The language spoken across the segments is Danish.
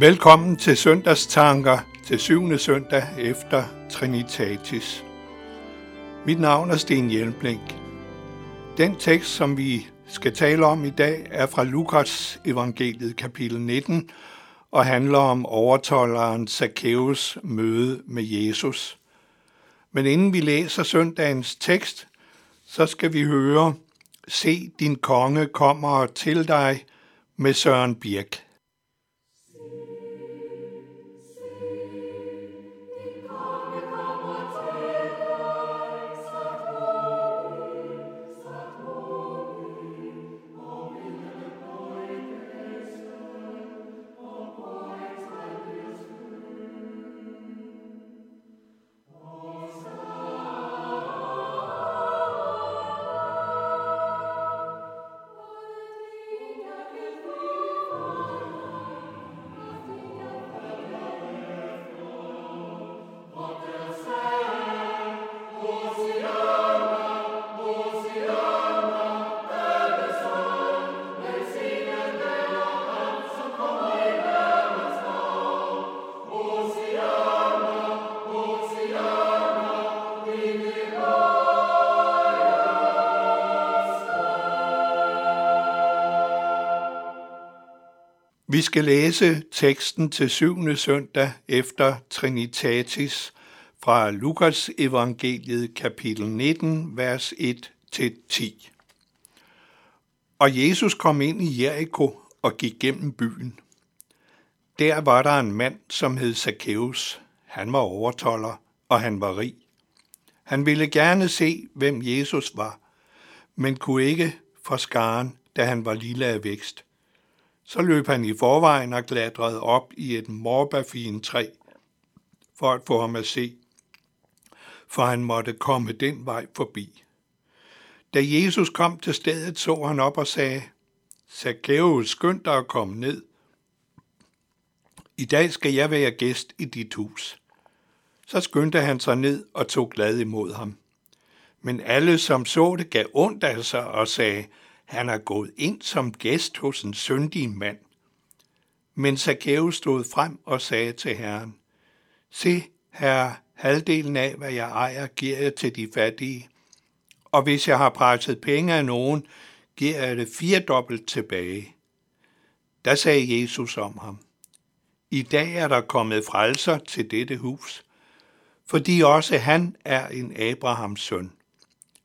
Velkommen til søndagstanker til syvende søndag efter Trinitatis. Mit navn er Sten Hjelmblink. Den tekst, som vi skal tale om i dag, er fra Lukas evangeliet kapitel 19 og handler om overtolleren Zacchaeus møde med Jesus. Men inden vi læser søndagens tekst, så skal vi høre, se din konge kommer til dig med Søren Birk. Vi skal læse teksten til syvende søndag efter Trinitatis fra Lukas evangeliet kapitel 19, vers 1-10. Og Jesus kom ind i Jericho og gik gennem byen. Der var der en mand, som hed Zacchaeus. Han var overtoller, og han var rig. Han ville gerne se, hvem Jesus var, men kunne ikke for skaren, da han var lille af vækst – så løb han i forvejen og klatrede op i et morbafin træ for at få ham at se, for han måtte komme den vej forbi. Da Jesus kom til stedet, så han op og sagde, Zacchaeus, skynd dig at komme ned. I dag skal jeg være gæst i dit hus. Så skyndte han sig ned og tog glad imod ham. Men alle, som så det, gav ondt af sig og sagde, han er gået ind som gæst hos en syndig mand. Men Zacchaeus stod frem og sagde til Herren, Se, herre, halvdelen af, hvad jeg ejer, giver jeg til de fattige. Og hvis jeg har presset penge af nogen, giver jeg det firedobbelt tilbage. Da sagde Jesus om ham, I dag er der kommet frelser til dette hus, fordi også han er en Abrahams søn.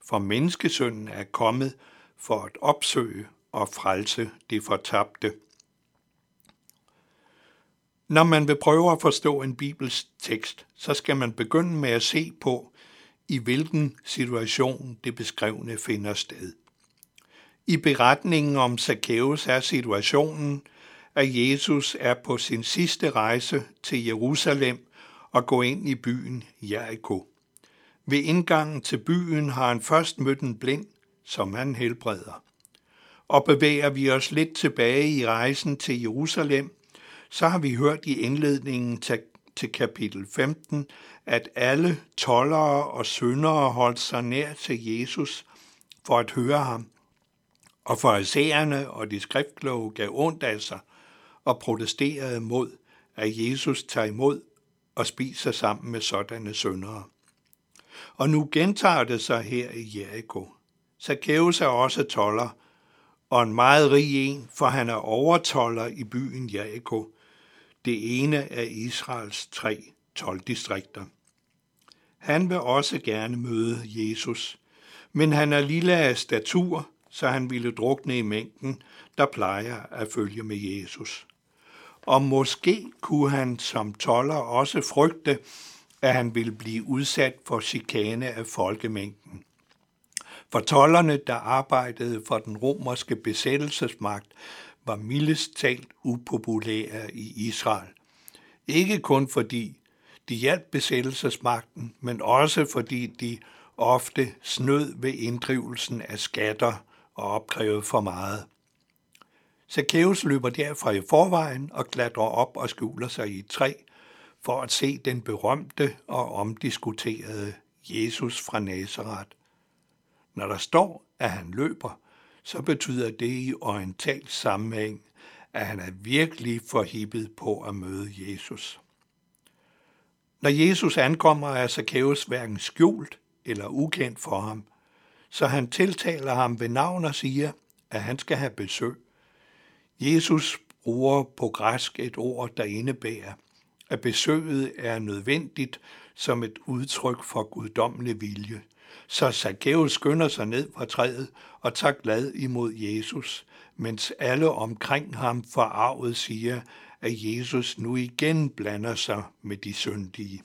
For menneskesønnen er kommet for at opsøge og frelse det fortabte. Når man vil prøve at forstå en bibels tekst, så skal man begynde med at se på, i hvilken situation det beskrevne finder sted. I beretningen om Zacchaeus er situationen, at Jesus er på sin sidste rejse til Jerusalem og går ind i byen Jericho. Ved indgangen til byen har han først mødt en blind, som han helbreder. Og bevæger vi os lidt tilbage i rejsen til Jerusalem, så har vi hørt i indledningen til, til kapitel 15, at alle tollere og syndere holdt sig nær til Jesus for at høre ham. Og farisæerne og de skriftkloge gav ondt af sig og protesterede mod, at Jesus tager imod og spiser sammen med sådanne syndere. Og nu gentager det sig her i Jericho. Zacchaeus er også toller, og en meget rig en, for han er overtoller i byen Jericho, det ene af Israels tre tolvdistrikter. Han vil også gerne møde Jesus, men han er lille af statur, så han ville drukne i mængden, der plejer at følge med Jesus. Og måske kunne han som toller også frygte, at han ville blive udsat for chikane af folkemængden. For tollerne, der arbejdede for den romerske besættelsesmagt, var mildest talt upopulære i Israel. Ikke kun fordi de hjalp besættelsesmagten, men også fordi de ofte snød ved inddrivelsen af skatter og opkrævede for meget. Zacchaeus løber derfra i forvejen og klatrer op og skjuler sig i et træ for at se den berømte og omdiskuterede Jesus fra Nazareth. Når der står, at han løber, så betyder det i oriental sammenhæng, at han er virkelig forhippet på at møde Jesus. Når Jesus ankommer, er Zacchaeus hverken skjult eller ukendt for ham, så han tiltaler ham ved navn og siger, at han skal have besøg. Jesus bruger på græsk et ord, der indebærer, at besøget er nødvendigt som et udtryk for guddommelig vilje. Så Zacchaeus skynder sig ned fra træet og tager glad imod Jesus, mens alle omkring ham forarvet siger, at Jesus nu igen blander sig med de syndige.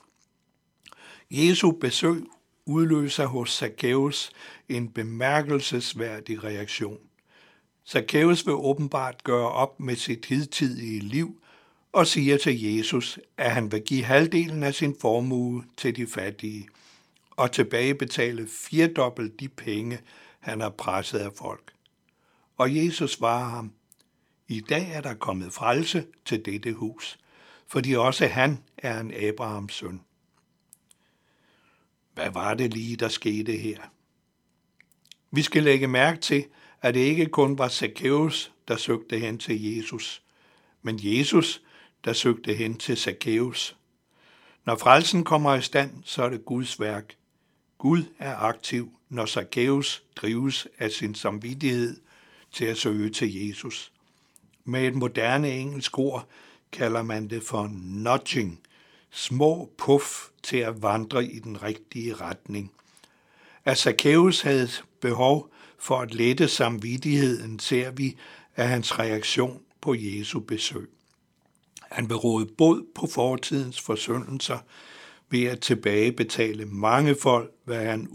Jesu besøg udløser hos Zacchaeus en bemærkelsesværdig reaktion. Zacchaeus vil åbenbart gøre op med sit hidtidige liv og siger til Jesus, at han vil give halvdelen af sin formue til de fattige og tilbagebetale firedobbelt de penge, han har presset af folk. Og Jesus svarer ham, i dag er der kommet frelse til dette hus, fordi også han er en Abrahams søn. Hvad var det lige, der skete her? Vi skal lægge mærke til, at det ikke kun var Zacchaeus, der søgte hen til Jesus, men Jesus, der søgte hen til Zacchaeus. Når frelsen kommer i stand, så er det Guds værk. Gud er aktiv, når Zacchaeus drives af sin samvittighed til at søge til Jesus. Med et moderne engelsk ord kalder man det for nudging, små puff til at vandre i den rigtige retning. At Zacchaeus havde behov for at lette samvittigheden, ser vi af hans reaktion på Jesu besøg. Han vil råde bod på fortidens forsyndelser ved at tilbagebetale mange folk, hvad han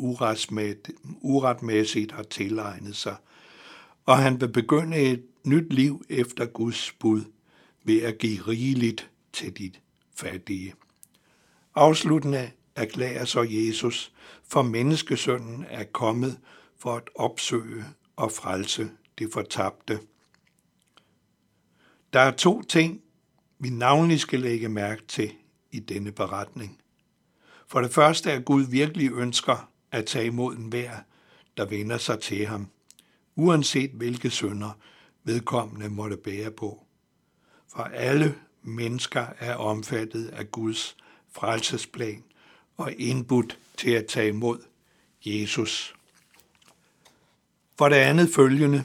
uretmæssigt har tilegnet sig. Og han vil begynde et nyt liv efter Guds bud ved at give rigeligt til de fattige. Afsluttende erklærer så Jesus, for menneskesønnen er kommet for at opsøge og frelse det fortabte. Der er to ting, vi navnlig skal lægge mærke til i denne beretning. For det første er Gud virkelig ønsker at tage imod en hver, der vender sig til ham, uanset hvilke sønder vedkommende måtte bære på. For alle mennesker er omfattet af Guds frelsesplan og indbudt til at tage imod Jesus. For det andet følgende.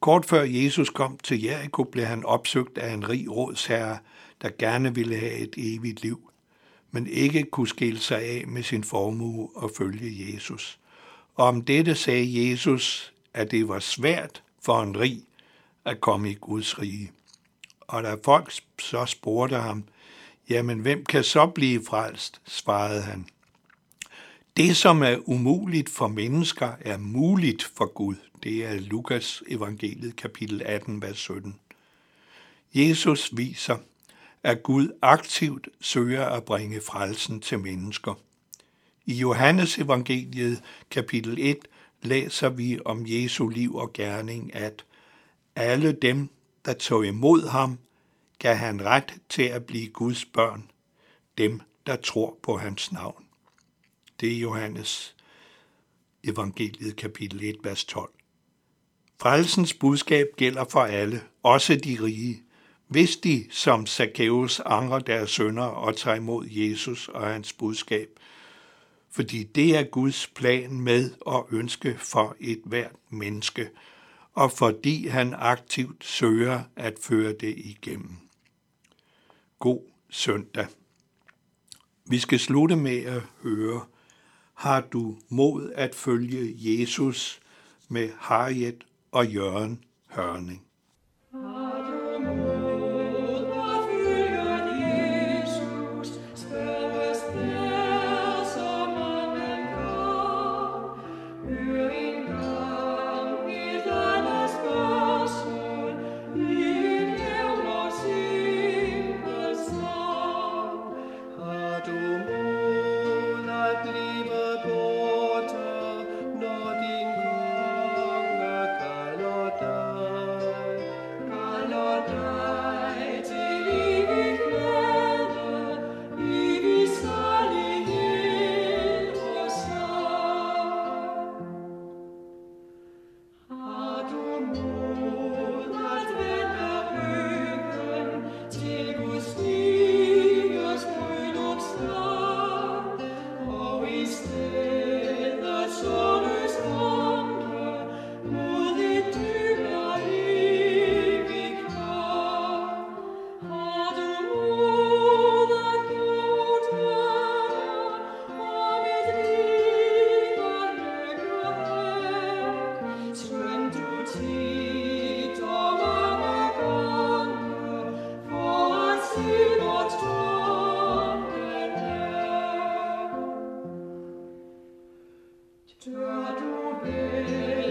Kort før Jesus kom til Jericho, blev han opsøgt af en rig rådsherre, der gerne ville have et evigt liv, men ikke kunne skille sig af med sin formue og følge Jesus. Og om dette sagde Jesus, at det var svært for en rig at komme i Guds rige. Og da folk så spurgte ham, Jamen, hvem kan så blive frelst? svarede han. Det, som er umuligt for mennesker, er muligt for Gud. Det er Lukas evangeliet kapitel 18, vers 17. Jesus viser, at Gud aktivt søger at bringe frelsen til mennesker. I Johannes evangeliet kapitel 1 læser vi om Jesu liv og gerning, at alle dem, der tog imod ham, gav han ret til at blive Guds børn, dem, der tror på hans navn. Det er Johannes evangeliet kapitel 1, vers 12. Frelsens budskab gælder for alle, også de rige, hvis de, som Zacchaeus, angrer deres sønder og tager imod Jesus og hans budskab, fordi det er Guds plan med og ønske for et hvert menneske, og fordi han aktivt søger at føre det igennem god søndag. Vi skal slutte med at høre, har du mod at følge Jesus med Harriet og Jørgen Hørning? Yeah.